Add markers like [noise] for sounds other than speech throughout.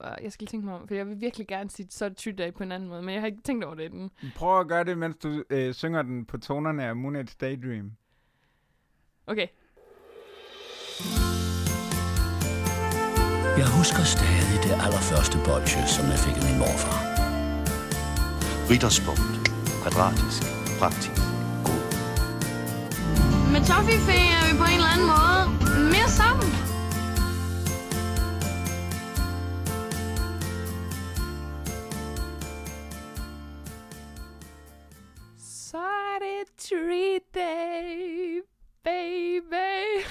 uh, jeg skal lige tænke mig om, for jeg vil virkelig gerne sige, så er det på en anden måde, men jeg har ikke tænkt over det inden. Prøv at gøre det, mens du øh, synger den på tonerne af Moonage Daydream. Okay. Jeg husker stadig det allerførste bolsje, som jeg fik af min morfar. Ritterspunkt. Kvadratisk. Praktisk. God. Med Toffifee er vi på en eller anden måde Tree Day, baby.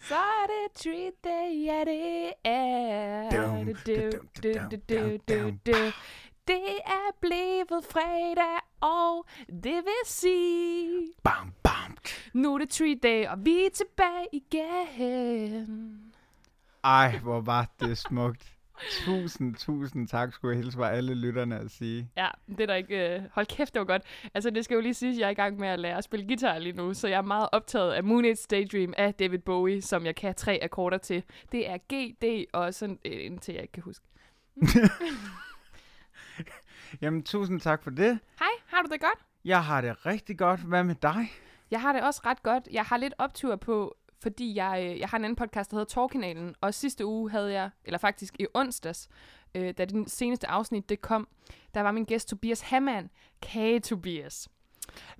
[laughs] Så er det Tree Day, ja det er. Du, du, du. Det er blevet fredag, og det vil sige, Bam, bam. nu er det Tree Day, og vi er tilbage igen. Ej, hvor var det smukt. Tusind, tusind tak, skulle jeg hilse fra alle lytterne at sige. Ja, det er der ikke... Øh... Hold kæft, det var godt. Altså, det skal jo lige sige, at jeg er i gang med at lære at spille guitar lige nu, så jeg er meget optaget af Moon Age Daydream af David Bowie, som jeg kan tre akkorder til. Det er G, D og sådan øh, en til, jeg ikke kan huske. [laughs] Jamen, tusind tak for det. Hej, har du det godt? Jeg har det rigtig godt. Hvad med dig? Jeg har det også ret godt. Jeg har lidt optur på, fordi jeg, øh, jeg har en anden podcast, der hedder Torkanalen, og sidste uge havde jeg, eller faktisk i onsdags, øh, da den seneste afsnit det kom, der var min gæst Tobias Hammann, Kage Tobias.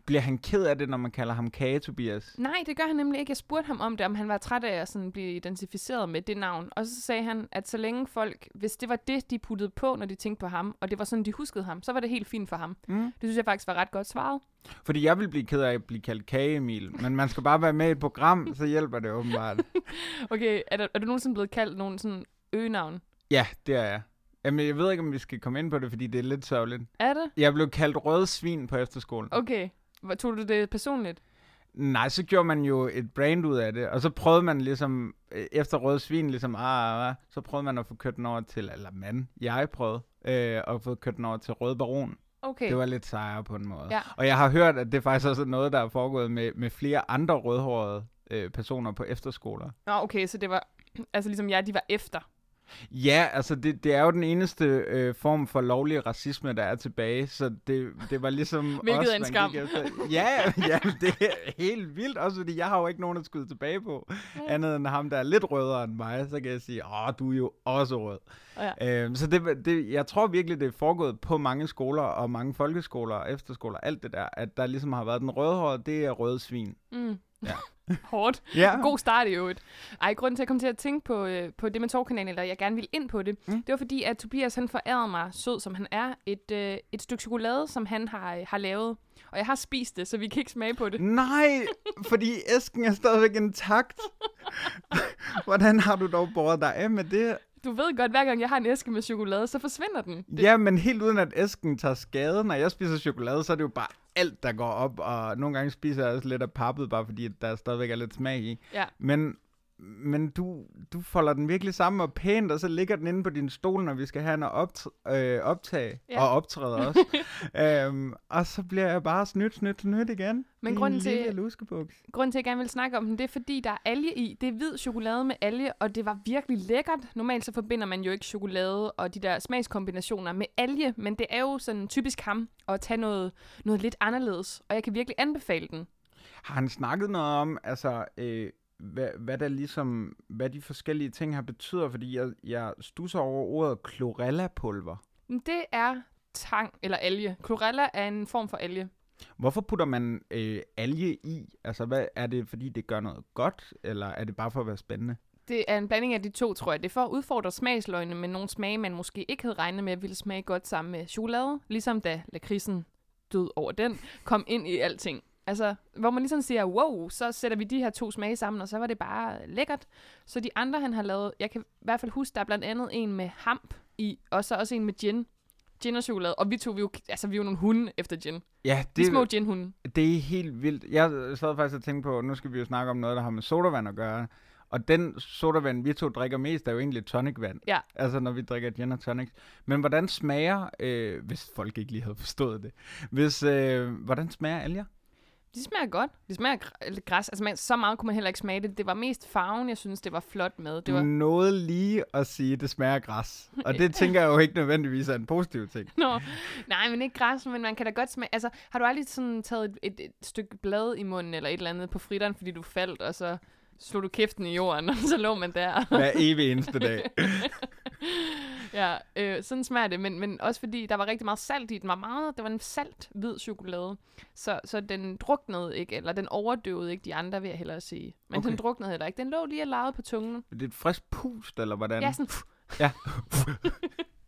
Bliver han ked af det, når man kalder ham Kage Tobias? Nej, det gør han nemlig ikke. Jeg spurgte ham om det, om han var træt af at sådan blive identificeret med det navn. Og så sagde han, at så længe folk, hvis det var det, de puttede på, når de tænkte på ham, og det var sådan, de huskede ham, så var det helt fint for ham. Mm. Det synes jeg faktisk var ret godt svaret. Fordi jeg vil blive ked af at blive kaldt Kage Emil, men man skal bare være med i et program, så hjælper det åbenbart. [laughs] Okay, er, der, er du nogensinde blevet kaldt nogen sådan øgenavn? Ja, det er jeg. Jamen, jeg ved ikke, om vi skal komme ind på det, fordi det er lidt sørgeligt. Er det? Jeg blev kaldt rød svin på efterskolen. Okay. Hvor tog du det personligt? Nej, så gjorde man jo et brand ud af det, og så prøvede man ligesom, øh, efter rød svin, ligesom, ah, ah, ah, så prøvede man at få kørt den over til, eller man, jeg prøvede, øh, at få kørt den over til rød baron. Okay. Det var lidt sejere på en måde. Ja. Og jeg har hørt, at det faktisk også er noget, der er foregået med, med flere andre rødhårede øh, personer på efterskoler. Nå, okay, så det var, [clears throat] altså ligesom jeg, de var efter. Ja, altså det, det er jo den eneste øh, form for lovlig racisme, der er tilbage, så det, det var ligesom [laughs] Hvilket os, er en skam. Efter. Ja, [laughs] ja, det er helt vildt, også fordi jeg har jo ikke nogen at skyde tilbage på, andet end ham, der er lidt rødere end mig, så kan jeg sige, åh, du er jo også rød. Ja. Øhm, så det, det, jeg tror virkelig, det er foregået på mange skoler og mange folkeskoler og efterskoler, alt det der, at der ligesom har været den rødhårede, det er røde svin. Mm. Ja. [laughs] Hårdt. Ja. God start i øvrigt. Ej, grunden til, at jeg kom til at tænke på, øh, på det med Torkanalen, eller jeg gerne ville ind på det, Mm. det var fordi, at Tobias han forærede mig, sød som han er, et, øh, et stykke chokolade, som han har, har lavet. Og jeg har spist det, så vi kan ikke smage på det. Nej, fordi æsken er stadigvæk intakt. [laughs] Hvordan har du dog båret dig af med det? Du ved godt, hver gang jeg har en æske med chokolade, så forsvinder den. Det, Ja, men helt uden at æsken tager skade. Når jeg spiser chokolade, så er det jo bare alt, der går op. Og nogle gange spiser jeg også lidt af pappet, bare fordi der stadigvæk er lidt smag i. Ja. Men, men du, du folder den virkelig sammen og pænt, og så ligger den inde på din stol, når vi skal have en opt- øh, optag. Ja. Og optræde [laughs] også. øhm, og så bliver jeg bare snydt, snydt, snydt igen. Men grunden til-. Grunden til, at jeg gerne vil snakke om den, det er fordi, der er alge i. Det er hvid chokolade med alge, og det var virkelig lækkert. Normalt så forbinder man jo ikke chokolade og de der smagskombinationer med alge, men det er jo sådan typisk ham at tage noget, noget lidt anderledes, og jeg kan virkelig anbefale den. Har han snakket noget om, altså, øh, hvad, hvad der ligesom, hvad de forskellige ting har betyder? Fordi jeg, jeg stusser over ordet chlorella-pulver. Det er tang eller alge. Chlorella er en form for alge. Hvorfor putter man øh, alge i? Altså, hvad, er det fordi, det gør noget godt, eller er det bare for at være spændende? Det er en blanding af de to, tror jeg. Det er for at udfordre smagsløgene med nogle smage, man måske ikke havde regnet med, ville smage godt sammen med chokolade. Ligesom da lakridsen død over den, kom ind i alting. Altså, hvor man ligesom siger, wow, så sætter vi de her to smage sammen, og så var det bare lækkert. Så de andre, han har lavet, jeg kan i hvert fald huske, der er blandt andet en med hamp i, og så også en med gin. Gin og chokolade. Og vi to, vi jo, altså, vi er jo nogle hunde efter gin. Ja, De det, små ginhunde. det er helt vildt. Jeg sad faktisk og tænkte på, nu skal vi jo snakke om noget, der har med sodavand at gøre. Og den sodavand, vi to drikker mest, er jo egentlig tonicvand. Ja. Altså, når vi drikker gin og tonic. Men hvordan smager, øh, hvis folk ikke lige havde forstået det, hvis, øh, hvordan smager alger? De smager godt. De smager gr- lidt græs. Altså, man, så meget kunne man heller ikke smage det. Det var mest farven, jeg synes, det var flot med. Det Du var... nåede lige at sige, at det smager græs. [laughs] Og det tænker jeg jo ikke nødvendigvis er en positiv ting. Nå, nej, men ikke græs, men man kan da godt smage... Altså, har du aldrig sådan taget et, et, et stykke blad i munden, eller et eller andet på fritteren, fordi du faldt, og så slog du kæften i jorden, [laughs] og så lå man der. Hver evig eneste dag. [laughs] [laughs] ja, øh, sådan smager det, men, men også fordi der var rigtig meget salt i den. Var meget, det var en salt hvid chokolade, så, så den druknede ikke, eller den overdøvede ikke de andre, vil jeg hellere sige. Men okay. Den druknede heller ikke. Den lå lige og legede på tungen. Det er et frisk pust, eller hvordan? Ja, sådan... Ja. [laughs]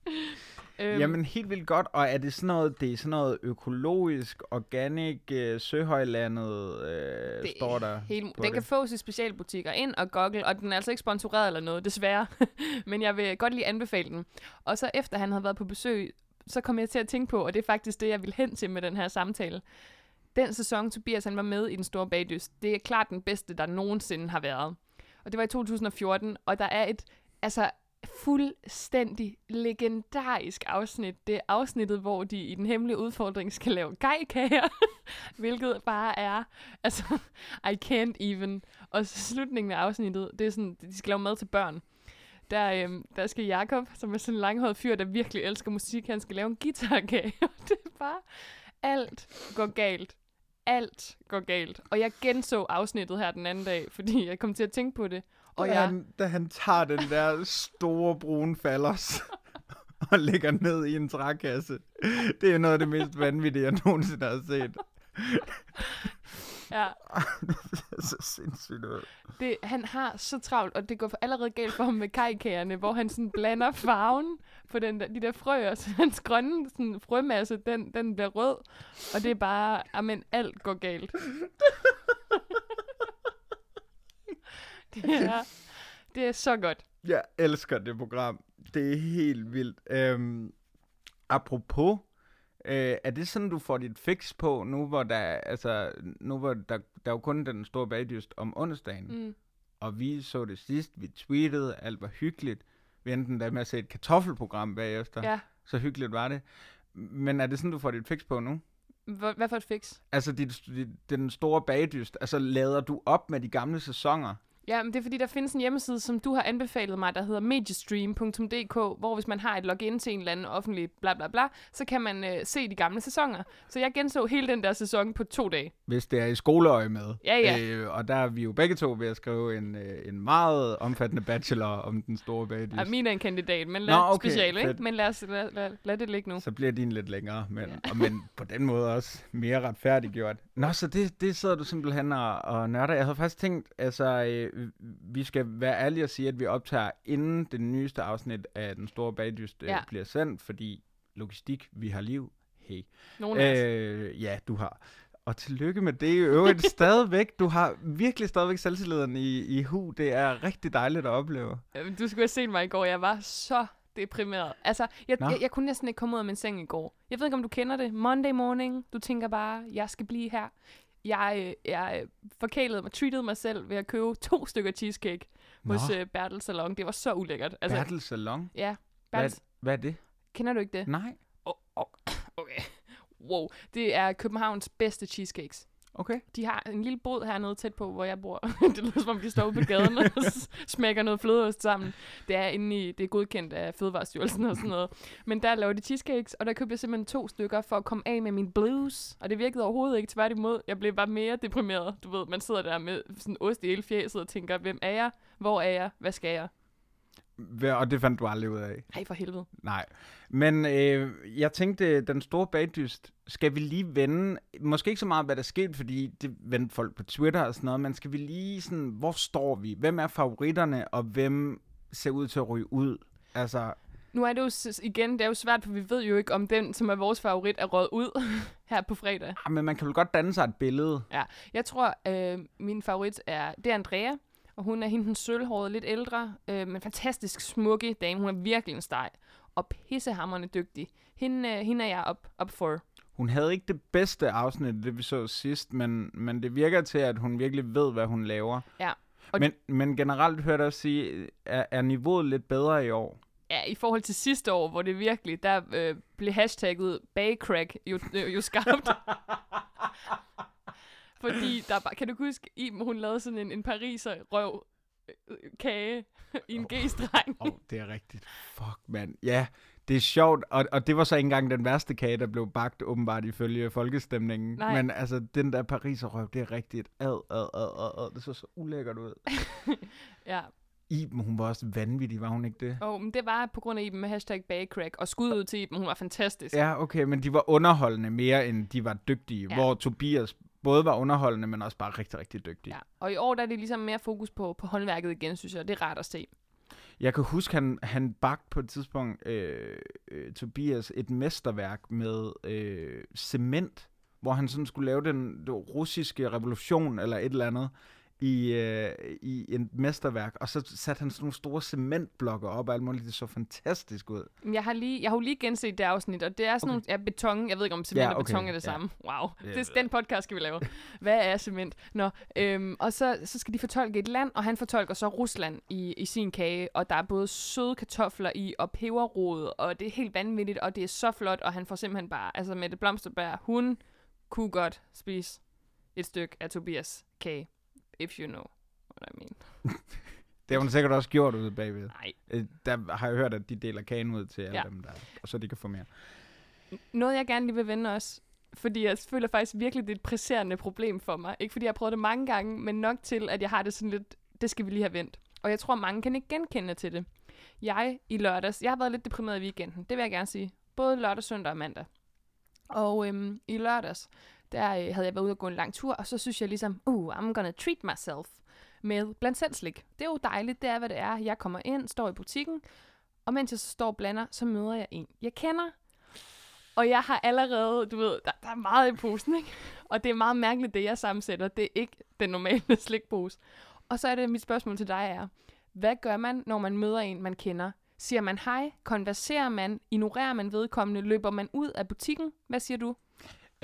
[laughs] øhm, Jamen helt vildt godt, og er det sådan noget, det er sådan noget økologisk, organic, øh, søhøjlandet, øh, det står der Helt, på den kan det? fås i specialbutikker ind og Google, og den er altså ikke sponsoreret eller noget, desværre. [laughs] Men jeg vil godt lige anbefale den. Og så efter han havde været på besøg, så kom jeg til at tænke på, og det er faktisk det, jeg vil hen til med den her samtale. Den sæson, Tobias han var med i Den Store Bagdyst, det er klart den bedste, der nogensinde har været. Og det var i 2014, og der er et altså, fuldstændig legendarisk afsnit. Det er afsnittet, hvor de i den hemmelige udfordring skal lave gejkager, [laughs] hvilket bare er, altså, [laughs] I can't even. Og så slutningen af afsnittet, det er sådan, de skal lave mad til børn. Der, øhm, der skal Jakob, som er sådan en langhåret fyr, der virkelig elsker musik, han skal lave en guitarkage. [laughs] Og det er bare, alt går galt. Alt går galt. Og jeg genså afsnittet her den anden dag, fordi jeg kom til at tænke på det. Og da, jeg, han, da han tager den der store brune falders [laughs] og lægger ned i en trækasse. Det er noget af det mest vanvittige, jeg nogensinde har set. ja, [laughs] det er så sindssygt ud. det, han har så travlt, og det går for allerede galt for ham med kajkagerne, hvor han sådan blander farven på den der, de der frøer, så hans grønne sådan, frømasse, den, den bliver rød, og det er bare, amen, alt går galt. [laughs] [laughs] det er, det er så godt. Jeg elsker det program. Det er helt vildt. Øhm, apropos, øh, er det sådan, du får dit fix på, nu hvor der, altså, nu hvor der, der er jo kun den store bagdyst om onsdagen, mm. Og vi så det sidst, vi tweetede, alt var hyggeligt. Vi endte endda med at se et kartoffelprogram bagefter. Ja. Så hyggeligt var det. Men er det sådan, du får dit fix på nu? Hvad, hvad for et fix? Altså dit, dit, den store bagdyst, altså lader du op med de gamle sæsoner? Ja, men det er fordi, der findes en hjemmeside, som du har anbefalet mig, der hedder mediestream.dk, hvor hvis man har et login til en eller anden offentlig bla bla bla, så kan man øh, se de gamle sæsoner. Så jeg genså hele den der sæson på to dage. Hvis det er i skoleøje med. Ja, ja. Øh, og der er vi jo begge to ved at skrive en, øh, en meget omfattende bachelor om den store bagdyst. Ja, min er en kandidat, men lad, Nå, okay, special, ikke? fedt. Men lad, os, lad, lad, lad det ligge nu. Så bliver din lidt længere, men, ja. og, men på den måde også mere retfærdiggjort. Nå, så det, det sidder du simpelthen og, og nørder. Jeg havde faktisk tænkt, altså, øh, vi skal være ærlige og sige, at vi optager inden det nyeste afsnit af Den Store Bagdyst øh, Ja. bliver sendt, fordi logistik, vi har liv. Hey. Os. Øh, ja, du har. Og tillykke med det i øvrigt [laughs] stadigvæk. Du har virkelig stadigvæk selvtilliden i, i hu. Det er rigtig dejligt at opleve. Øh, Du skulle have set mig i går. Jeg var så deprimeret. Altså, jeg, Nå. jeg, jeg kunne næsten ikke komme ud af min seng i går. Jeg ved ikke, om du kender det. Monday morning. Du tænker bare, jeg skal blive her. Jeg, øh, jeg øh, forkælede mig, treatede mig selv ved at købe to stykker cheesecake Nå. hos øh, Bertel Salon. Det var så ulækkert. Altså, Bertel Salon. Ja, Hvad, Bertels, hvad er det? kender du ikke det? Nej. Oh, oh, okay. [laughs] Wow. Det er Københavns bedste cheesecakes. Okay. De har en lille bod hernede tæt på, hvor jeg bor. [laughs] det lyder som om, de står ude på gaden og smækker noget flødeost sammen. Det er inde i, det er godkendt af Fødevarestyrelsen og sådan noget. Men der laver de cheesecakes, og der købte jeg simpelthen to stykker for at komme af med min blues. Og det virkede overhovedet ikke tværtimod. Jeg blev bare mere deprimeret. Du ved, man sidder der med sådan ost i hele fjeset og tænker, hvem er jeg? Hvor er jeg? Hvad skal jeg? Og det fandt du aldrig ud af? Ej, for helvede. Nej. Men øh, jeg tænkte, den store bagdyst, skal vi lige vende, måske ikke så meget, hvad der skete, fordi det vendte folk på Twitter og sådan noget, men skal vi lige sådan, hvor står vi? Hvem er favoritterne, og hvem ser ud til at ryge ud? Altså, Nu er det jo igen, det er jo svært, for vi ved jo ikke, om den, som er vores favorit, er røget ud [laughs] her på fredag. ah, men man kan vel godt danne sig et billede. Jeg tror, øh, min favorit er, det er Andrea, og hun er hende den sølvhårede, lidt ældre, øh, men fantastisk smukke dame. Hun er virkelig en steg, og pissehammerende dygtig. Hende, øh, hende er jeg op, op for. Hun havde ikke det bedste afsnit, det vi så sidst, men, men det virker til, at hun virkelig ved, hvad hun laver. Ja, og- Men, men generelt hørte jeg sige, er, er niveauet lidt bedre i år? Ja, i forhold til sidste år, hvor det virkelig, der øh, blev hashtagget bagcrack jo, øh, jo skarpt. [laughs] Fordi der er bare, kan du huske, Iben, hun lavede sådan en, en pariser røv øh, kage [laughs] i en G-streng. Åh, oh, det er rigtigt. Fuck, mand. Ja, det er sjovt, og, og det var så ikke engang den værste kage, der blev bagt, åbenbart ifølge folkestemningen. Nej. Men altså, den der pariserrøv, det er rigtigt. Ad, ad, ad, ad, ad. Det så så ulækkert ud. [laughs] ja, Iben, hun var også vanvittig, var hun ikke det? og men det var på grund af Iben med hashtag bagcrack, og skud ud til Iben, hun var fantastisk. Ja, okay, men de var underholdende mere, end de var dygtige. Ja. Hvor Tobias både var underholdende, men også bare rigtig, rigtig dygtig. Ja. Og i år der er det ligesom mere fokus på, på håndværket igen, synes jeg. Det er rart at se. Jeg kan huske, han, han bagte på et tidspunkt, øh, øh, Tobias, et mesterværk med øh, cement, hvor han sådan skulle lave den, den russiske revolution eller et eller andet i, øh, i et mesterværk, og så satte han sådan nogle store cementblokke op og alt muligt. Det så fantastisk ud. Jeg har, lige, jeg har jo lige genset det afsnit, og det er sådan okay. nogle ja, beton. Jeg ved ikke, om cement Ja, og okay, beton er det ja. samme. Wow, det, ved den podcast skal vi lave. Hvad er cement? Nå, øhm, og så, så skal de fortolke et land, og han fortolker så Rusland i, i sin kage, og der er både søde kartofler i, og peberrod, og det er helt vanvittigt, og det er så flot, og han får simpelthen bare, altså med det blomsterbær, hun kunne godt spise et stykke af Tobias kage, if you know what I mean. [laughs] Det har hun sikkert også gjort ude bagved. Nej, Øh, Der har jeg hørt, at de deler kagen ud til alle Ja. ja. dem, der, og så de kan få mere. Noget, jeg gerne lige vil vende også, fordi jeg føler faktisk virkelig, det er et presserende problem for mig. Ikke fordi jeg har prøvet det mange gange, men nok til, at jeg har det sådan lidt, det skal vi lige have vendt. Og jeg tror, mange kan ikke genkende til det. Jeg i lørdags, jeg har været lidt deprimeret i weekenden, det vil jeg gerne sige. Både lørdag, søndag og mandag. Og øhm, i lørdags, der øh, havde jeg været ude og gå en lang tur, og så synes jeg ligesom, uh, I'm gonna treat myself med blandt selv slik. Det er jo dejligt, det er, hvad det er. Jeg kommer ind, står i butikken, og mens jeg så står og blander, så møder jeg en, jeg kender. Og jeg har allerede, du ved, der, der er meget i posen, ikke? Og det er meget mærkeligt, det jeg sammensætter. Det er ikke den normale [laughs] slikpose. Og så er det, mit spørgsmål til dig er, hvad gør man, når man møder en, man kender? Siger man hej? Konverserer man? Ignorerer man vedkommende? Løber man ud af butikken? Hvad siger du?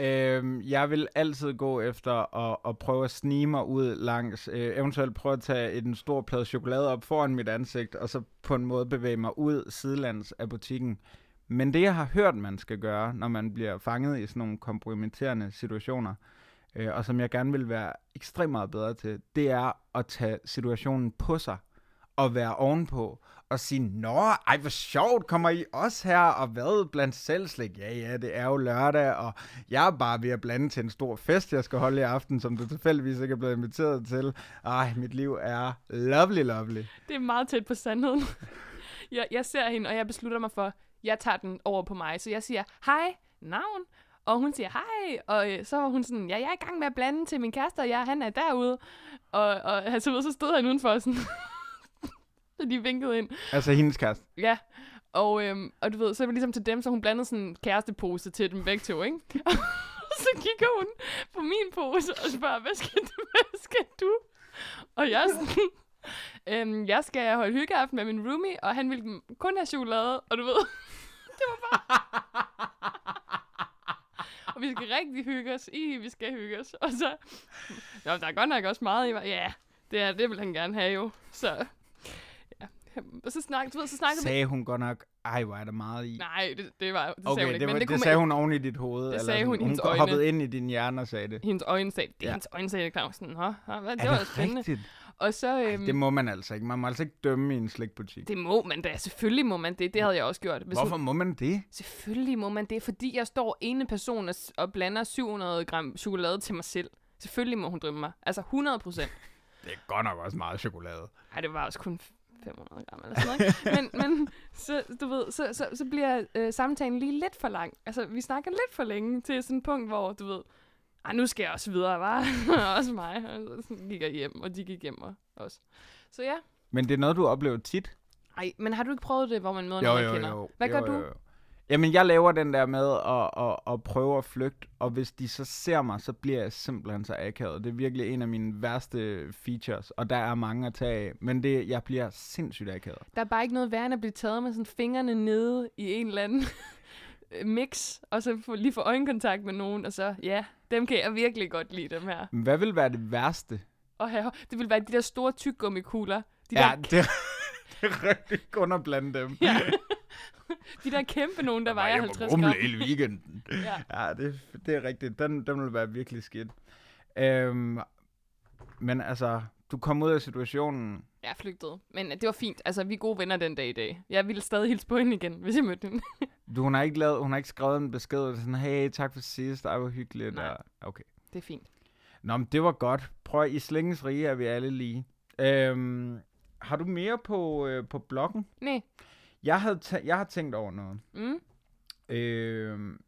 Øhm, jeg vil altid gå efter at, at prøve at snige mig ud langs, øh, eventuelt prøve at tage en stor plade chokolade op foran mit ansigt, og så på en måde bevæge mig ud sidelands af butikken. Men det, jeg har hørt, man skal gøre, når man bliver fanget i sådan nogle kompromitterende situationer, øh, og som jeg gerne vil være ekstremt meget bedre til, det er at tage situationen på sig og være ovenpå og sige, Nå, ej, hvor sjovt, kommer I også her, og hvad, blandt selvslik? Ja, ja, det er jo lørdag, og jeg er bare ved at blande til en stor fest, jeg skal holde i aften, som du tilfældigvis ikke er blevet inviteret til. Ej, mit liv er lovely, lovely. Det er meget tæt på sandheden. jeg, jeg ser hende, og jeg beslutter mig for, jeg tager den over på mig. Så jeg siger, hej, navn. Og hun siger, hej. Og øh, så var hun sådan, ja, jeg er i gang med at blande til min kæreste, og jeg, han er derude. Og, og altså, så stod han udenfor sådan så de vinkede ind. Altså hendes kæreste. Ja. Og, øhm, og du ved, så er det ligesom til dem, så hun blandede sådan en kærestepose til dem begge to, ikke? [laughs] Så kigger hun på min pose og spørger, hvad skal du? Hvad skal du? Og jeg er sådan, [laughs] øhm, jeg skal holde hyggeaften med min roomie, og han vil kun have chokolade, og du ved, [laughs] det var bare... og vi skal rigtig hygge os. I, vi skal hygge os. Og så, jo, der er godt nok også meget i mig. Ja, det, er, det vil han gerne have jo. Så. [laughs] Og så, snak, du ved, så snakkede. Sagde hun godt nok, ej, hvor er der meget i. Nej, det, det, var, det sagde okay, hun ikke. det, var, men det, det, sagde man, hun oven i dit hoved. Det sagde hun hun hun øjne. hoppede ind i din hjerne og sagde det. hendes øjne sagde, det Ja. hendes øjne sagde, det sådan, Nå, nå, hvad, det er var det spændende. rigtigt? Og så, øhm, Det må man altså ikke. Man må altså ikke dømme i en slikbutik. det må man da, selvfølgelig må man det, det havde jeg også gjort. Hvis Hvorfor Hun, må man det? selvfølgelig må man det, fordi jeg står ene person og, blander 700 gram chokolade til mig selv. Selvfølgelig må hun dømme mig. Altså 100 procent. [laughs] Det er godt nok også meget chokolade. Ej, det var også kun 500 gram eller sådan noget. ikke? men, men så, du ved, så, så, så bliver øh, samtalen lige lidt for lang. Altså, vi snakker lidt for længe til sådan et punkt, hvor du ved, ej, nu skal jeg også videre, var [laughs] også mig. Og så gik jeg hjem, og de gik hjem og også. Så ja. Men det er noget, du oplever tit. Ej, men har du ikke prøvet det, hvor man møder nogen, man kender? Hvad jo, gør du? Jo, jo. Jamen, jeg laver den der med at, at, at prøve at flygte, og hvis de så ser mig, så bliver jeg simpelthen så akavet. Det er virkelig en af mine værste features, og der er mange at tage af. Men det, jeg bliver sindssygt akavet. Der er bare ikke noget værre end at blive taget med sådan fingrene nede i en eller anden [laughs] mix, og så få, lige få øjenkontakt med nogen, og så, ja, dem kan jeg virkelig godt lide, dem her. Hvad vil være det værste? Og her, det vil være de der store tykgummikugler. De ja, der, det, [laughs] det er rigtig kun at blande dem. ja. [laughs] [laughs] de der kæmpe nogen, der vejer 50 gram. hele weekenden. [laughs] Ja. Ja, det, det er rigtigt. Den, den vil være virkelig skidt. Øhm, men altså, du kom ud af situationen. Jeg flygtede. Men det var fint. Altså, vi er gode venner den dag i dag. Jeg ville stadig hilse på hende igen, hvis jeg mødte hende. [laughs] Du, hun har ikke lavet, hun har ikke skrevet en besked, sådan, hey, tak for sidst, det var hyggeligt. Nej. Og, okay. det er fint. Nå, men det var godt. Prøv at, i slængens rige er vi alle lige. Øhm, har du mere på, øh, på bloggen? Nej. Jeg, havde tæ- jeg har tænkt over noget. Mm. Øhm,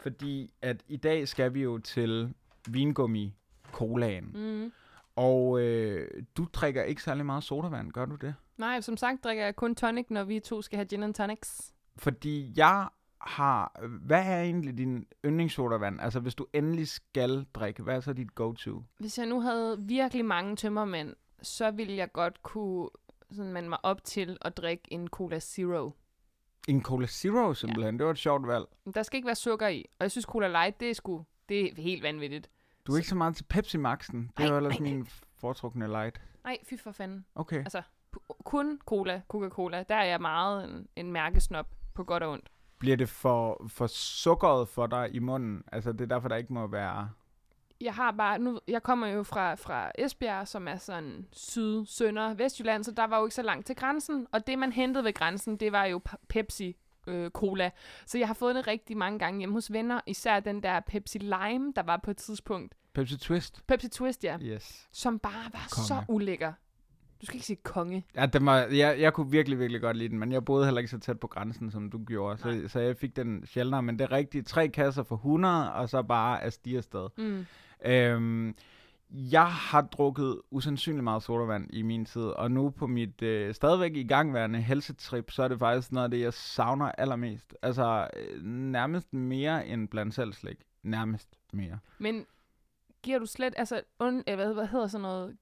fordi at i dag skal vi jo til vingummi colaen. Mm. Og øh, du drikker ikke særlig meget sodavand, gør du det? Nej, som sagt drikker jeg kun tonic, når vi to skal have gin and tonics. Fordi jeg har... Hvad er egentlig din yndlingssodavand? Altså, hvis du endelig skal drikke, hvad er så dit go-to? Hvis jeg nu havde virkelig mange tømmermænd, så ville jeg godt kunne sådan mande mig op til at drikke en Cola Zero. En Cola Zero, simpelthen. Ja. Det var et sjovt valg. Men Der skal ikke være sukker i, og jeg synes Cola Light, det er sgu, det er helt vanvittigt. Du er ikke så meget til Pepsi Maxen. Det er jo ellers min foretrukne light. Nej, fy for fanden. Okay. Altså, kun cola, Coca-Cola, der er jeg meget en, en mærkesnop på godt og ondt. Bliver det for, for sukkeret for dig i munden? Altså, det er derfor, der ikke må være... Jeg har bare, nu, jeg kommer jo fra, fra Esbjerg, som er sådan syd, sønder, Vestjylland, så der var jo ikke så langt til grænsen. Og det, man hentede ved grænsen, det var jo Pepsi øh, Cola. Så jeg har fået det rigtig mange gange hjemme hos venner, især den der Pepsi Lime, der var på et tidspunkt. Pepsi Twist? Pepsi Twist, ja. Yes. Som bare var Konge. så ulækker. Du skal ikke sige konge. Ja, den var, jeg, jeg kunne virkelig, virkelig godt lide den, men jeg boede heller ikke så tæt på grænsen, som du gjorde, Nej. så, så jeg fik den sjældnere. Men det er rigtigt, tre kasser for 100, og så bare af stige afsted. Mm. Øhm, jeg har drukket usandsynligt meget sodavand i min tid, og nu på mit øh, stadigvæk igangværende helsetrip, så er det faktisk noget af det, jeg savner allermest. Altså øh, nærmest mere end blandt selv slik. Nærmest mere. Men giver du slet, altså, und, øh, hvad, hvad hedder sådan noget,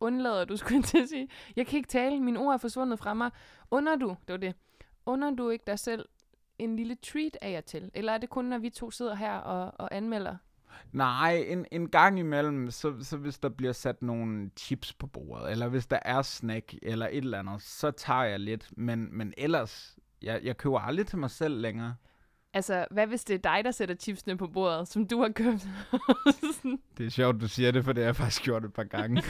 undlader du, [laughs] skulle jeg til at sige. Jeg kan ikke tale, mine ord er forsvundet fra mig. Under du, det var det, under du ikke dig selv en lille treat af jer til? Eller er det kun, når vi to sidder her og, og anmelder? Nej, en, en gang imellem, så, så hvis der bliver sat nogle chips på bordet, eller hvis der er snack, eller et eller andet, så tager jeg lidt. Men, men ellers, jeg, jeg køber aldrig til mig selv længere. Altså, hvad hvis det er dig, der sætter chipsene på bordet, som du har købt? [laughs] Det er sjovt, du siger det, for det har jeg faktisk gjort et par gange.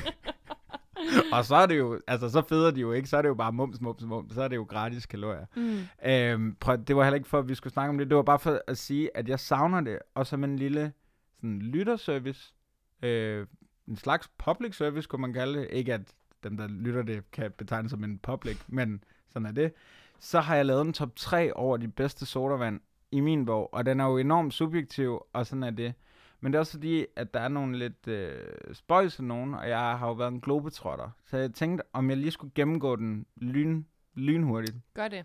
[laughs] og så er det jo, altså så feder de jo ikke, så er det jo bare mums, mums, mums, så er det jo gratis kalorier. mm. Øhm, prøv, det var heller ikke for, at vi skulle snakke om det, det var bare for at sige, at jeg savner det, og som en lille sådan, lytterservice, øh, en slags public service, kunne man kalde det. Ikke at dem, der lytter det, kan betegnes som en public, men sådan er det. Så har jeg lavet en top 3 over de bedste sodavand i min bog, og den er jo enormt subjektiv, og sådan er det. Men det er også fordi, at der er nogle lidt øh, spøjse nogen, og jeg har jo været en globetrotter. Så jeg tænkte, om jeg lige skulle gennemgå den lyn, lynhurtigt. Gør det.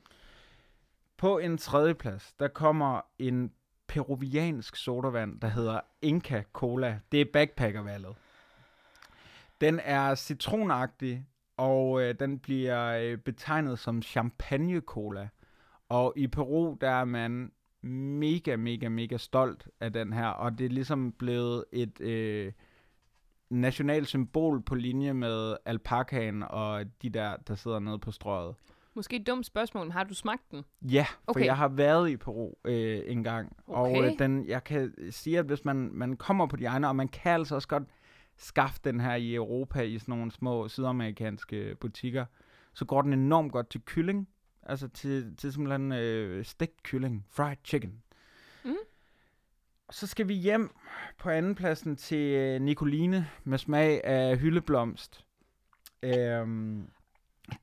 På en tredje plads, der kommer en peruviansk sodavand, der hedder Inca Cola. Det er backpackervalget. Den er citronagtig, og øh, den bliver øh, betegnet som champagne cola. Og i Peru, der er man mega, mega, mega stolt af den her, og det er ligesom blevet et øh, nationalt symbol på linje med alpakaen og de der, der sidder nede på strøget. Måske et dumt spørgsmål. Har du smagt den? Ja, for Okay. jeg har været i Peru øh, en gang. Og Okay. øh, den, jeg kan sige, at hvis man, man kommer på de egne, og man kan altså også godt skaffe den her i Europa i sådan nogle små sydamerikanske butikker, så går den enormt godt til kylling. Altså til, til simpelthen øh, stegt kylling. Fried chicken. Mm. Og så skal vi hjem på andenpladsen til øh, Nicoline med smag af hyldeblomst. Øhm,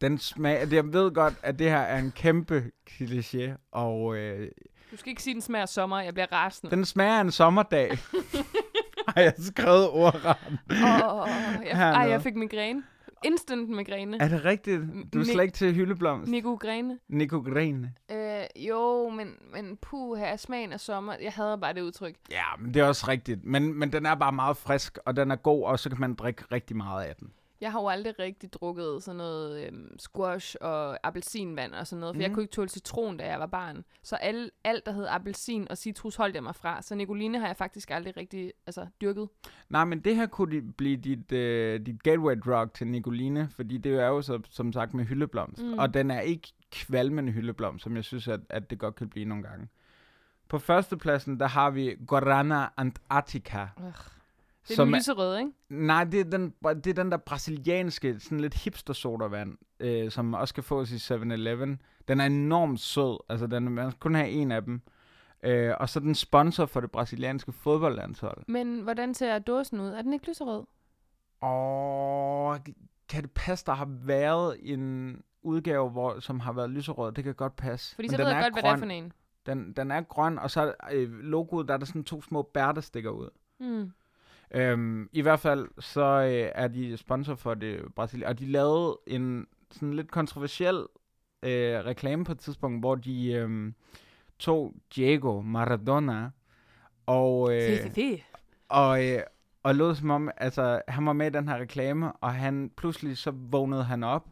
den smag, jeg ved godt, at det her er en kæmpe kliché, og øh, Du skal ikke sige, den smager af sommer. Jeg bliver rasende. den smager af en sommerdag. [laughs] har jeg skrevet ordret. Åh, oh, jeg, ej, jeg fik migræne. Instant migræne. Er det rigtigt? Du er slet ikke til hyldeblomst. Migræne. Nikogrene. Øh, jo, men, men puh, her smagen af sommer. Jeg havde bare det udtryk. Ja, men det er også rigtigt. Men, men den er bare meget frisk, og den er god, og så kan man drikke rigtig meget af den. Jeg har jo aldrig rigtig drukket sådan noget øhm, squash og appelsinvand og sådan noget, for mm. jeg Mhm. kunne ikke tåle citron, da jeg var barn. Så al, alt, der hed appelsin og citrus, holdt jeg mig fra. Så Nicoline har jeg faktisk aldrig rigtig altså, dyrket. Nej, men det her kunne blive dit, øh, dit gateway drug til Nicoline, fordi det er jo så, som sagt med hyldeblomst. Mm. Og den er ikke kvalmende hyldeblomst, som jeg synes, at, at det godt kan blive nogle gange. På førstepladsen, der har vi Guarana Antarctica, Ugh. Det er Som den er- lyserøde, ikke? Nej, det er den, det er den der brasilianske, sådan lidt hipster sodavand, øh, som også kan fås i 7-Eleven. Den er enormt sød. Altså, den, man skal kun have en af dem. Øh, og så er den sponsor for det brasilianske fodboldlandshold. Men hvordan ser dåsen ud? Er den ikke lyserød? Og kan det passe, der har været en udgave, hvor, som har været lyserød? Det kan godt passe. Fordi Men så den ved jeg godt, hvad det er grøn. for en. Den, den er grøn, og så er øh, logoet, der er der sådan to små bær, der stikker ud. Mm. Øhm, I hvert fald så øh, er de sponsor for det Brasilien, og de lavede en sådan lidt kontroversiel øh, reklame på et tidspunkt, hvor de øh, tog Diego Maradona og, øh, og, øh, og lod som om, altså han var med i den her reklame, og han pludselig så vågnede han op,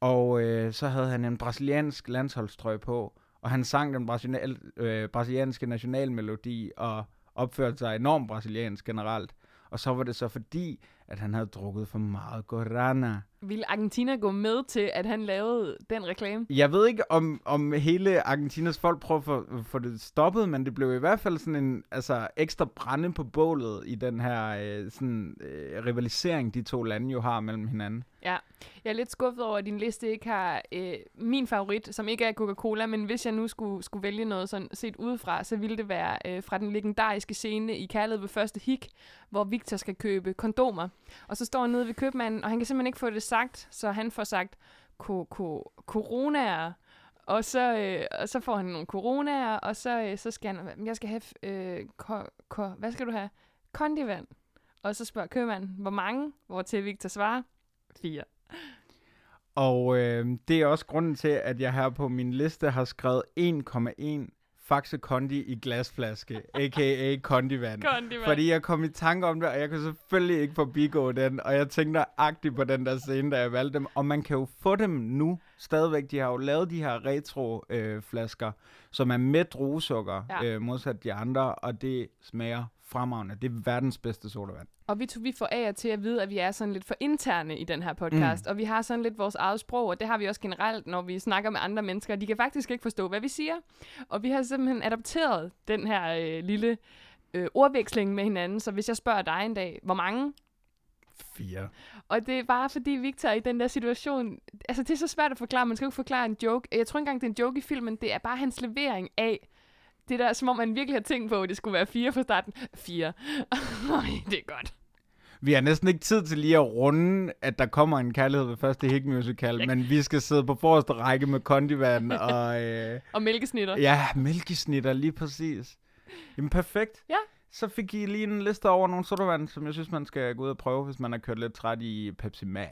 og øh, så havde han en brasiliansk landsholdstrøje på, og han sang den brasilial, øh, brasilianske nationalmelodi, og opførte sig enormt brasiliansk generelt. Og så var det så fordi, at han havde drukket for meget guarana. Vil Argentina gå med til, at han lavede den reklame? Jeg ved ikke, om, om hele Argentinas folk prøver at få, få det stoppet, men det blev i hvert fald sådan en altså, ekstra brænde på bålet i den her øh, sådan, øh, rivalisering, de to lande jo har mellem hinanden. Ja, jeg er lidt skuffet over, at din liste ikke har øh, min favorit, som ikke er Coca-Cola, men hvis jeg nu skulle, skulle vælge noget sådan set udefra, så ville det være øh, fra den legendariske scene i Kærlighed ved første hik, hvor Victor skal købe kondomer. Og så står han nede ved købmanden, og han kan simpelthen ikke få det sagt, så han får sagt ko- ko- coronaer, og så, øh, og så får han nogle coronaer, og så, øh, så skal han, jeg skal have, øh, ko- ko- hvad skal du have? Kondivand. Og så spørger købmanden, hvor mange? Hvor til Victor svarer, fire. Og øh, det er også grunden til, at jeg her på min liste har skrevet 1,1 Faxe Kondi i glasflaske, a.k.a. Kondivand. Kondivand. Fordi jeg kom i tanke om det, og jeg kunne selvfølgelig ikke forbigå den, og jeg tænkte agtigt på den der scene, da jeg valgte dem. Og man kan jo få dem nu stadigvæk. De har jo lavet de her retro-flasker, øh, flasker, som er med druesukker, ja. øh, modsat de andre, og det smager fremragende. Det er verdens bedste sodavand. Og vi vi får af til at vide, at vi er sådan lidt for interne i den her podcast, mm. og vi har sådan lidt vores eget sprog, og det har vi også generelt, når vi snakker med andre mennesker. De kan faktisk ikke forstå, hvad vi siger. Og vi har simpelthen adopteret den her øh, lille øh, ordveksling med hinanden, så hvis jeg spørger dig en dag, hvor mange? Fire. Og det er bare fordi Victor i den der situation, altså det er så svært at forklare, man skal jo ikke forklare en joke. Jeg tror ikke engang, det er en joke i filmen, det er bare hans levering af, det der, som om man virkelig har tænkt på, at det skulle være fire fra starten. Fire. [laughs] Øj, det er godt. Vi har næsten ikke tid til lige at runde, at der kommer en kærlighed ved første hik musical, men vi skal sidde på forreste række med kondivand og... Øh, Og mælkesnitter. Ja, mælkesnitter, lige præcis. Jamen, perfekt. Ja. Så fik I lige en liste over nogle sodavand, som jeg synes, man skal gå ud og prøve, hvis man har kørt lidt træt i Pepsi Max.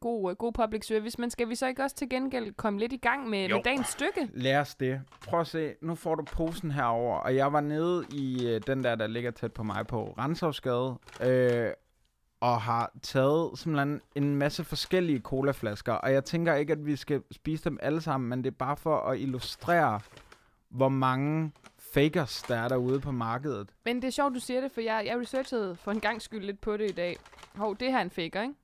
God, øh, god public service, men skal vi så ikke også til gengæld komme lidt i gang med, Jo. med dagens stykke? Lad os det. Prøv at se, nu får du posen herover, og jeg var nede i øh, den der, der ligger tæt på mig på Renshavsgade, øh, og har taget simpelthen en masse forskellige colaflasker, og jeg tænker ikke, at vi skal spise dem alle sammen, men det er bare for at illustrere, hvor mange fakers, der er derude på markedet. Men det er sjovt, du siger det, for jeg, jeg researchede for en gang skyld lidt på det i dag. Hov, det her er en faker, ikke?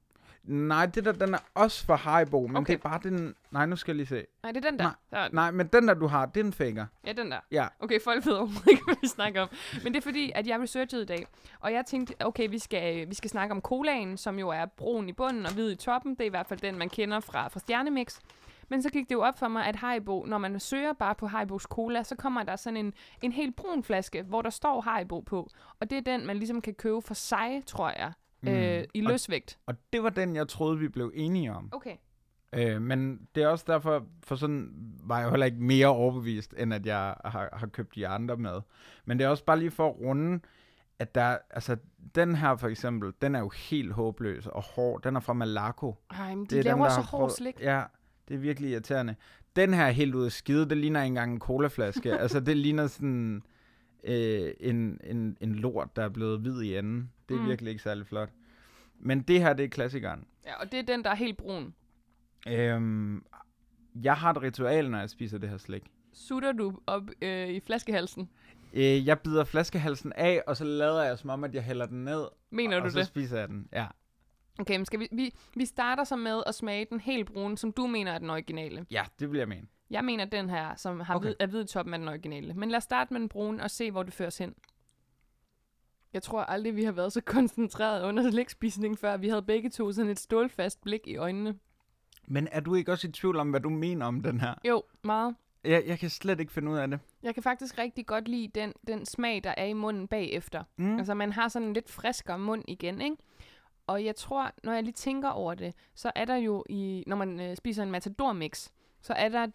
Nej, det der, den er også for Haribo, men Okay. det er bare den... Nej, nu skal jeg lige se. Nej, det er den der. Nej, der den. Nej, men den der, du har, det er en faker. Ja, den der. Ja. Okay, folk ved overhovedet ikke, [laughs] hvad vi snakker om. Men det er fordi, at jeg researchede i dag, og jeg tænkte, okay, vi skal, vi skal snakke om colaen, som jo er brun i bunden og hvid i toppen. Det er i hvert fald den, man kender fra, fra Stjernemix. Men så gik det jo op for mig, at Haribo, når man søger bare på Haribos Cola, så kommer der sådan en, en helt brun flaske, hvor der står Haribo på. Og det er den, man ligesom kan købe for sig, tror jeg, mm. øh, i Og- løsvægt. Og det var den, jeg troede, vi blev enige om. Okay. Øh, men det er også derfor, for sådan var jeg heller ikke mere overbevist, end at jeg har, har købt de andre med. Men det er også bare lige for at runde, at der, altså den her for eksempel, den er jo helt håbløs og hård. Den er fra Malaco. Ej, men de Det er laver dem, så hård slik. Ja, det er virkelig irriterende. Den her er helt ude af skide, det ligner ikke engang en colaflaske. [laughs] altså, det ligner sådan øh, en, en, en lort, der er blevet hvid i enden. Det er Mm. virkelig ikke særlig flot. Men det her, det er klassikeren. Ja, og det er den, der er helt brun. Øhm, jeg har et ritual, når jeg spiser det her slik. Sutter du op øh, i flaskehalsen? Øh, jeg bider flaskehalsen af, og så lader jeg som om, at jeg hælder den ned. Mener og du så det? spiser jeg den, ja. Okay, men skal vi, vi, vi starter så med at smage den helt brune, som du mener er den originale. Ja, det vil jeg mene. Jeg mener den her, som har Okay. hvid, er hvid toppen af den originale. Men lad os starte med den brune og se, hvor det føres hen. Jeg tror aldrig, vi har været så koncentreret under lægspisning før. Vi havde begge to sådan et stålfast blik i øjnene. Men er du ikke også i tvivl om, hvad du mener om den her? Jo, meget. Jeg, jeg kan slet ikke finde ud af det. Jeg kan faktisk rigtig godt lide den, den smag, der er i munden bagefter. Mm. Altså, man har sådan en lidt friskere mund igen, ikke? Og jeg tror, når jeg lige tænker over det, så er der jo i, når man øh, spiser en matador mix, så er der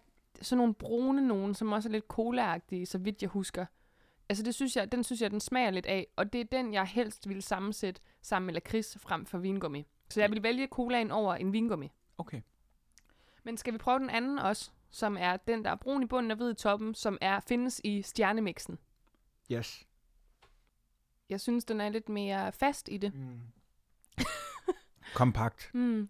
sådan nogle brune nogen, som også er lidt cola så vidt jeg husker. Altså, det synes jeg, den synes jeg, den smager lidt af, og det er den, jeg helst ville sammensætte sammen med lakrids frem for vingummi. Så jeg vil vælge colaen over en vingummi. Okay. Men skal vi prøve den anden også, som er den, der er brun i bunden og hvid i toppen, som er findes i stjernemixen. Yes. Jeg synes, den er lidt mere fast i det. Mm. [laughs] Kompakt. Mm.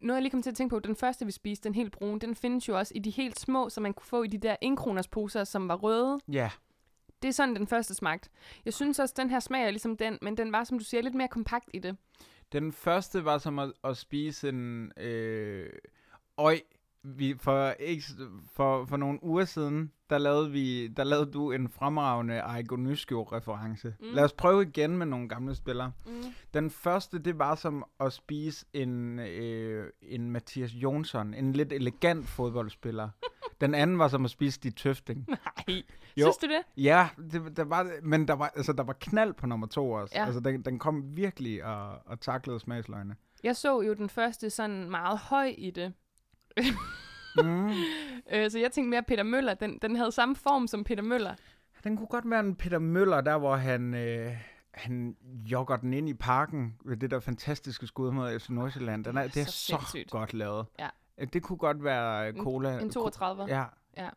Noget, jeg lige kom til at tænke på, den første, vi spiste, den helt brune, den findes jo også i de helt små, som man kunne få i de der 1 kroners poser, som var røde. Ja. Det er sådan, den første smagte. Jeg synes også, den her smager ligesom den, men den var, som du siger, lidt mere kompakt i det. Den første var som at, at spise en øh, øj. Vi, for, ikke, for, for nogle uger siden, der lavede, vi, der lavede du en fremragende Aigo reference Mm. Lad os prøve igen med nogle gamle spillere. Mm. Den første, det var som at spise en, øh, en Mathias Jonsson, en lidt elegant fodboldspiller. [laughs] Den anden var som at spise de tøfting. Nej, Jo. synes du det? Ja, det, der var, men der var, altså, der var knald på nummer to også. Ja. Altså, den, den kom virkelig og, og taklede smagsløgene. Jeg så jo den første sådan meget høj i det. Mm. [laughs] Øh, så jeg tænkte mere, Peter Møller, den, den havde samme form som Peter Møller. Den kunne godt være en Peter Møller, der hvor han, øh, han jogger den ind i parken ved det der fantastiske skud mod FC Nordsjælland. Den er, det er Så så, sindssygt. godt lavet. Ja. Øh, Det kunne godt være En- cola. En 32. Ja, Ja.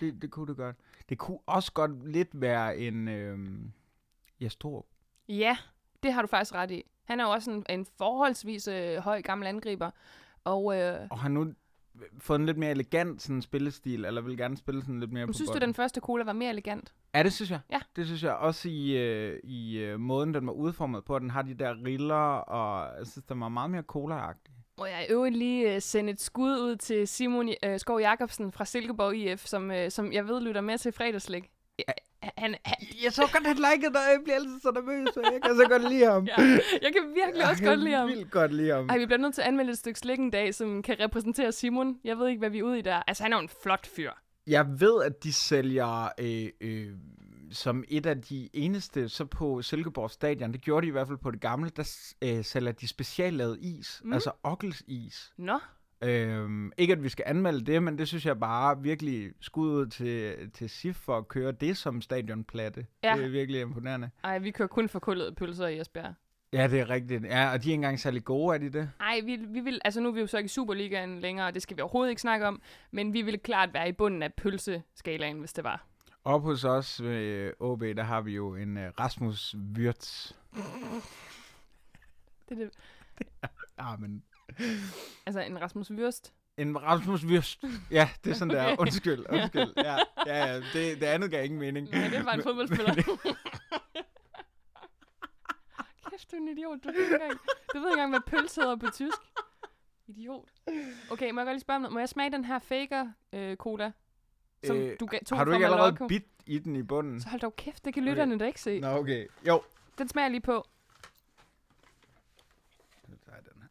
det, det kunne det godt. Det kunne også godt lidt være en øh, Jastrup. Ja, det har du faktisk ret i. Han er jo også en, en forholdsvis øh, høj gammel angriber. Og øh, Og har nu fået en lidt mere elegant sådan, spillestil, eller vil gerne spille sådan lidt mere på synes du, bolden. den første cola var mere elegant? Ja, det synes jeg. Ja. Det synes jeg også i, øh, i øh, måden, den var udformet på. Den har de der riller, og jeg synes, den var meget mere cola-agtig. Må jeg i øvrigt lige øh, sende et skud ud til Simon øh, Skov Jacobsen fra Silkeborg IF, som, øh, som jeg ved lytter med til fredagslæg. Han, han, Jeg så godt, han likede dig. Jeg bliver altid så nervøs, og jeg kan så godt lide ham. ja, jeg kan virkelig også jeg godt lide ham. Jeg vildt godt lide ham. Ej, vi bliver nødt til at anmelde et stykke slik en dag, som kan repræsentere Simon. Jeg ved ikke, hvad vi er ude i der. Altså, han er jo en flot fyr. Jeg ved, at de sælger øh, øh, som et af de eneste, så på Silkeborg Stadion, det gjorde de i hvert fald på det gamle, der øh, sælger de speciallavet is, Mm. altså Ockels is. Nå, Øhm, ikke at vi skal anmelde det, men det synes jeg bare virkelig skud ud til, til SIF for at køre det som stadionplatte. Ja. Det er virkelig imponerende. ej, vi kører kun for kullede pølser i Esbjerg. Ja, det er rigtigt. Ja, og de er ikke engang særlig gode, er de det? Ej, vi, vi vil, altså nu er vi jo så ikke i Superligaen længere, og det skal vi overhovedet ikke snakke om, men vi ville klart være i bunden af pølseskalaen, hvis det var. Op hos os ved øh, OB, der har vi jo en uh, Rasmus Wirtz. [laughs] Det er det. [laughs] Ah, men... Altså en Rasmus Würst. En Rasmus Wirtz. Ja, det er sådan der. [laughs] Okay. Undskyld, undskyld. Ja, ja, ja det, det andet gav ingen mening. Nej, det var en fodboldspiller. [laughs] Kæft, du er en idiot. Du ved ikke engang, du ved ikke engang hvad pølse hedder på tysk. Idiot. Okay, må jeg godt lige spørge om noget? Må jeg smage den her faker øh, cola? Som Øh, du tog har du ikke allerede Malocco? bidt i den i bunden? Så hold dog kæft, det kan lytterne da ikke se. Nå, okay. Jo. Den smager lige på. Så tager jeg den her.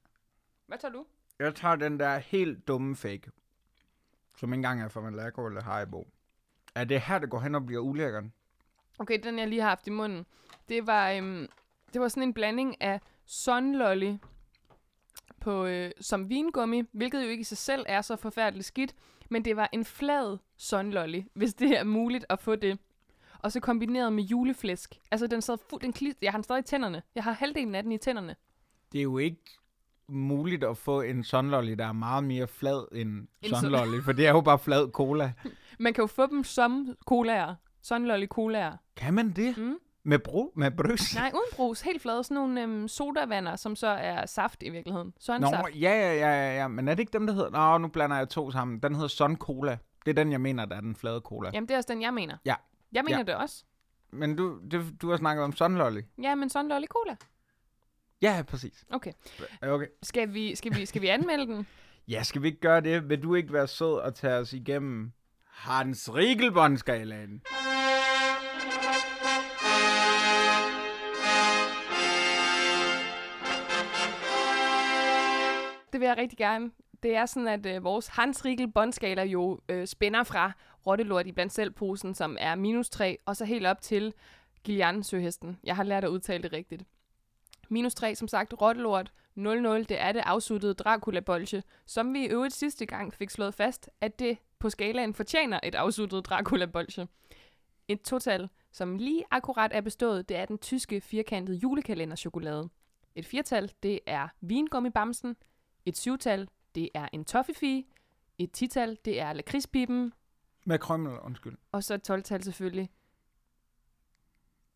Hvad tager du? Jeg tager den der helt dumme fake, som ikke engang er fra Malaco eller Haribo. Er det her, det går hen og bliver ulækkert? Okay, den jeg lige har haft i munden. Det var, øhm, det var sådan en blanding af sunlolly på, øh, som vingummi, hvilket jo ikke i sig selv er så forfærdeligt skidt, men det var en flad sunlolly, hvis det er muligt at få det. Og så kombineret med juleflæsk. Altså, den sad fuld, den klit, jeg har den stadig i tænderne. Jeg har halvdelen af den i tænderne. Det er jo ikke muligt at få en sunlolly, der er meget mere flad end En en sun- sunlolly, for det er jo bare flad cola. [laughs] Man kan jo få dem som colaer. Sunlolly colaer. Kan man det? Mm. Med, bro, med brøs? [laughs] Nej, uden brus. Helt flade. Sådan nogle øhm, sodavander, som så er saft i virkeligheden. Nå, Sunsaft. ja, ja, ja, ja, ja, men er det ikke dem, der hedder... Nå, nu blander jeg to sammen. Den hedder Sun Cola. Det er den, jeg mener, der er den flade cola. Jamen, det er også den, jeg mener. Ja. Jeg mener Ja. det også. Men du, det, du har snakket om sunlolly. Ja, men sådan lolly cola. Ja, præcis. Okay. okay. Skal, vi, skal, vi, skal vi anmelde den? [laughs] ja, skal vi ikke gøre det? Vil du ikke være sød og tage os igennem Hans Riegelbåndskalaen? Det vil jeg rigtig gerne. Det er sådan, at øh, vores Hans Riegel båndskala jo øh, spænder fra rottelort i blandt selv som er minus 3, og så helt op til Gillian søhesten. Jeg har lært at udtale det rigtigt. Minus 3, som sagt, rottelort. 0-0, det er det afsuttede Dracula-bolche, som vi i øvrigt sidste gang fik slået fast, at det på skalaen fortjener et afsuttet Dracula-bolche. Et total, som lige akkurat er bestået, det er den tyske firkantede julekalenderchokolade. Et firtal, det er vingummibamsen. Et syvtal, det er en toffifee. Et tital, det er lakridspipen. Med krømmel, undskyld. Og så et 12-tal selvfølgelig.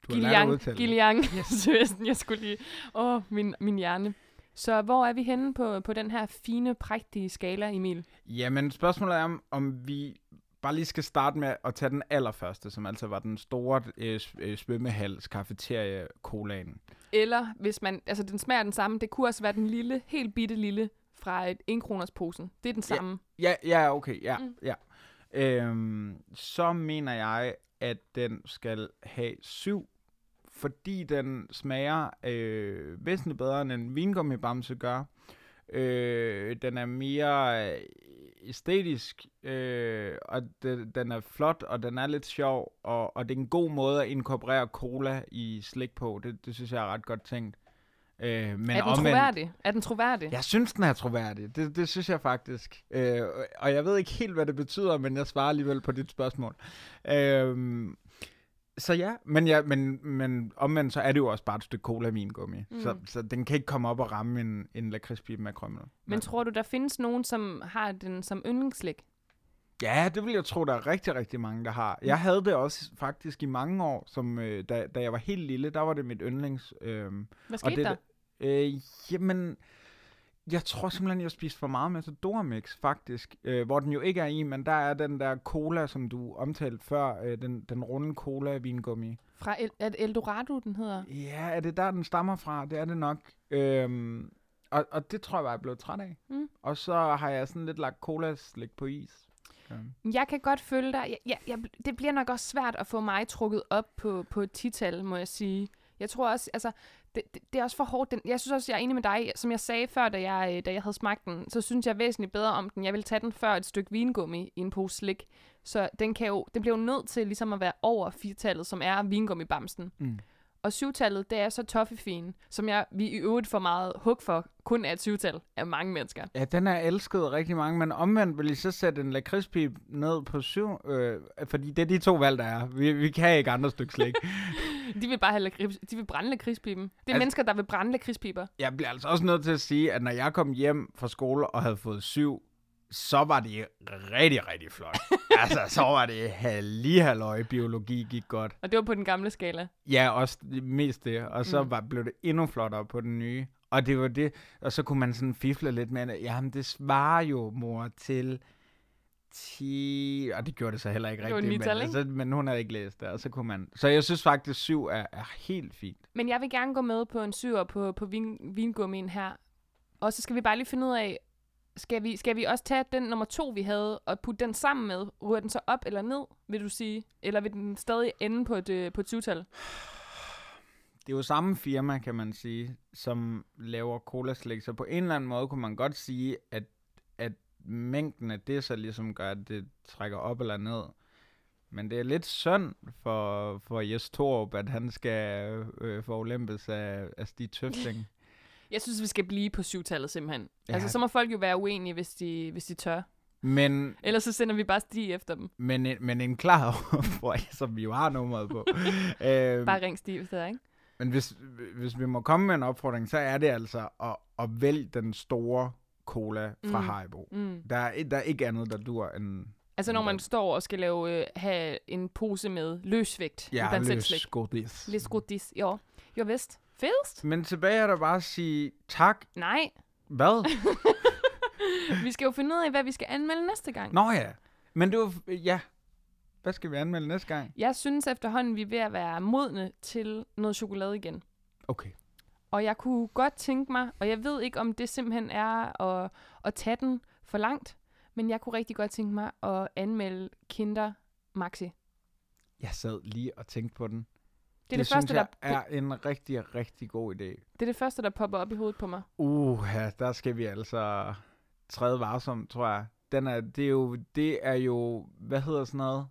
Du Gillian. Gillian. Yes. [laughs] jeg skulle lige... Åh, min, min hjerne. Så hvor er vi henne på, på den her fine, prægtige skala, Emil? Jamen, spørgsmålet er, om, om vi bare lige skal starte med at tage den allerførste, som altså var den store øh, øh, svømmehals kafeterie colaen. Eller hvis man... Altså, den smager den samme. Det kunne også være den lille, helt bitte lille fra et 1 kroners posen. Det er den Ja. samme. Ja, ja, okay, ja, mm. ja. Øhm, så mener jeg, at den skal have syv, fordi den smager øh, væsentligt bedre, end en vingummibamse gør. Øh, den er mere øh, æstetisk, øh, og de, den er flot, og den er lidt sjov, og, og det er en god måde at inkorporere cola i slik på. Det, det synes jeg er ret godt tænkt. Øh, men er den omvendt- troværdig? Er den troværdig? jeg synes, den er troværdig. Det, det synes jeg faktisk. Øh, og jeg ved ikke helt, hvad det betyder, men jeg svarer alligevel på dit spørgsmål. Øh, så ja, men, ja men, men omvendt så er det jo også bare et stykke cola vingummi. Mm. Mm. Så, så den kan ikke komme op og ramme en, en lakridspibe med krømmel. Men tror du, der findes nogen, som har den som yndlingsslik? Ja, det vil jeg tro, der er rigtig, rigtig mange, der har. Jeg havde det også faktisk i mange år, som øh, da, da jeg var helt lille, der var det mit yndlings. Øh, Hvad skete det, der? Øh, jamen, jeg tror simpelthen, jeg spiste for meget Matador Mix, faktisk. Øh, hvor den jo ikke er i, men der er den der cola, som du omtalte før. Øh, den, den runde cola-vingummi. Fra El- er det Eldorado, den hedder? Ja, er det der, den stammer fra? Det er det nok. Øhm, og, og det tror jeg bare, jeg er blevet træt af. Mm. Og så har jeg sådan lidt lagt cola-slik på is. Jeg kan godt følge dig. Jeg, jeg, jeg, det bliver nok også svært at få mig trukket op på, på et tital, må jeg sige. Jeg tror også, altså, det, det, det er også for hårdt. Den, jeg synes også, jeg er enig med dig. Som jeg sagde før, da jeg, øh, da jeg havde smagt den, så synes jeg væsentligt bedre om den. Jeg vil tage den før et stykke vingummi i en pose slik. Så den, kan jo, den bliver jo nødt til ligesom at være over firtallet, som er vingummibamsen. Mm. Og syvtallet, det er så toffefien, som jeg, vi i øvrigt får meget hug for, kun er et syvtal af mange mennesker. Ja, den er elsket rigtig mange, men omvendt vil I så sætte en lakridspip ned på syv, øh, fordi det er de to valg, der er. Vi, vi kan ikke andre stykker slik. [laughs] De vil bare have lakrids, de vil brænde lakridspiben. Det er Altså- mennesker, der vil brænde lakridspiber. jeg bliver altså også nødt til at sige, at når jeg kom hjem fra skole og havde fået syv, så var det rigtig, rigtig flot. [laughs] altså, så var det lige halløj, biologi gik godt. Og det var på den gamle skala. Ja, også mest det. Og så Mm. var, blev det endnu flottere på den nye. Og det var det, og så kunne man sådan fifle lidt med, at jamen, det svarer jo, mor, til 10... Og det gjorde det så heller ikke rigtigt, men, altså, men hun havde ikke læst det, og så kunne man... Så jeg synes faktisk, 7 er, er helt fint. Men jeg vil gerne gå med på en syver på, på vin, vingummien her. Og så skal vi bare lige finde ud af, skal vi, skal vi også tage den nummer to, vi havde, og putte den sammen med? Ryger den så op eller ned, vil du sige? Eller vil den stadig ende på et, øh, på et syvtal? Det er jo samme firma, kan man sige, som laver cola-slik, så på en eller anden måde kunne man godt sige, at, at mængden af det så ligesom gør, at det trækker op eller ned. Men det er lidt synd for, for Jes Torup, at han skal øh, få ulempes af, af Stig Tøfting. [laughs] Jeg synes, vi skal blive på syvtallet simpelthen. Ja. Altså, så må folk jo være uenige, hvis de, hvis de tør. Men, Ellers så sender vi bare Stig efter dem. men, en- men en klar [laughs] opfordring, som vi jo har nummeret på. [laughs] øh, Bare ring Stig efter, ikke? Men hvis, hvis vi må komme med en opfordring, så er det altså at, at vælge den store cola fra Mm. Haribo. Mm. Der er, der er ikke andet, der dur end Altså, når man står og skal lave, øh, have en pose med løsvægt ja, blandt selv løs slik. godis. Lidt godis, ja. Jo, vist. Fedest? Men tilbage er der bare at sige tak. Nej. Hvad? [laughs] vi skal jo finde ud af, hvad vi skal anmelde næste gang. Nå ja. Men det var... Ja. Hvad skal vi anmelde næste gang? Jeg synes efterhånden, vi er ved at være modne til noget chokolade igen. Okay. Og jeg kunne godt tænke mig, og jeg ved ikke, om det simpelthen er at, at tage den for langt, men jeg kunne rigtig godt tænke mig at anmelde Kinder Maxi. Jeg sad lige og tænkte på den. Det er det, synes første, jeg der, er en rigtig, rigtig god idé. det er det første, der popper op i hovedet på mig. Uh, ja, der skal vi altså træde varsom, tror jeg. Den er, det, er jo, det er jo, hvad hedder sådan noget?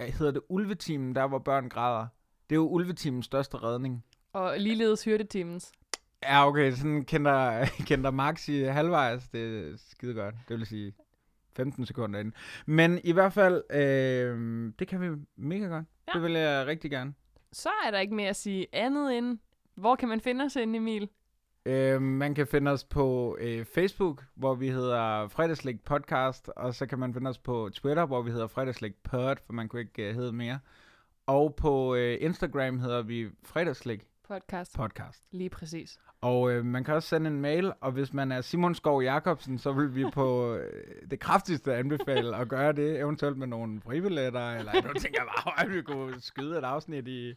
Hedder det ulvetimen, der hvor børn græder? Det er jo ulvetimens største redning. Og ligeledes hyrdetimens. Ja, okay, sådan kender, [laughs] kender Max i halvvejs, det er skide godt. Det vil sige 15 sekunder inden. Men i hvert fald, øh, det kan vi mega godt. Ja. Det vil jeg rigtig gerne. Så er der ikke mere at sige andet end, hvor kan man finde os inde, Emil? Øh, man kan finde os på øh, Facebook, hvor vi hedder Fredagslæg Podcast, og så kan man finde os på Twitter, hvor vi hedder Fredagslæg Pod, for man kunne ikke øh, hedde mere. Og på øh, Instagram hedder vi Fredagslæg Podcast. Podcast. Lige præcis. Og øh, man kan også sende en mail, og hvis man er Simon Skov Jacobsen, så vil vi på [laughs] øh, det kraftigste anbefale at gøre det, eventuelt med nogle fribilletter, eller nu tænker jeg bare, at vi kunne skyde et afsnit i,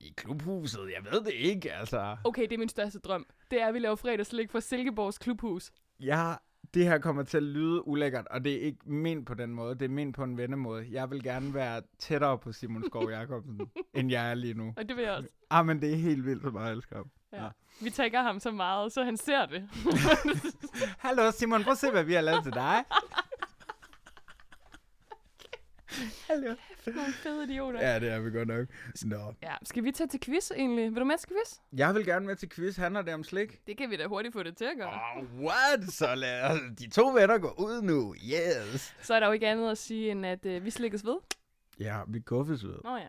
i klubhuset. Jeg ved det ikke, altså. Okay, det er min største drøm. Det er, at vi laver fredagslæg for Silkeborgs Klubhus. Ja, det her kommer til at lyde ulækkert, og det er ikke ment på den måde. Det er ment på en vennemåde. Jeg vil gerne være tættere på Simon Skov [laughs] Jacobsen, end jeg er lige nu. Og det vil jeg også. Ah, men det er helt vildt, så meget jeg elsker ham. Ja. Ja. Vi tagger ham så meget, så han ser det. [laughs] Hallo Simon, prøv at se, hvad vi har lavet til dig. [laughs] Hallo. Nogle fede idioter. Ja, det er vi godt nok. Nå. Ja, skal vi tage til quiz egentlig? Vil du med til quiz? Jeg vil gerne med til quiz. Handler det om slik? Det kan vi da hurtigt få det til at gøre. Oh, what? Så lad de to venner gå ud nu. Yes. Så er der jo ikke andet at sige, end at øh, vi slikkes ved. Ja, vi guffes ud. Nå ja.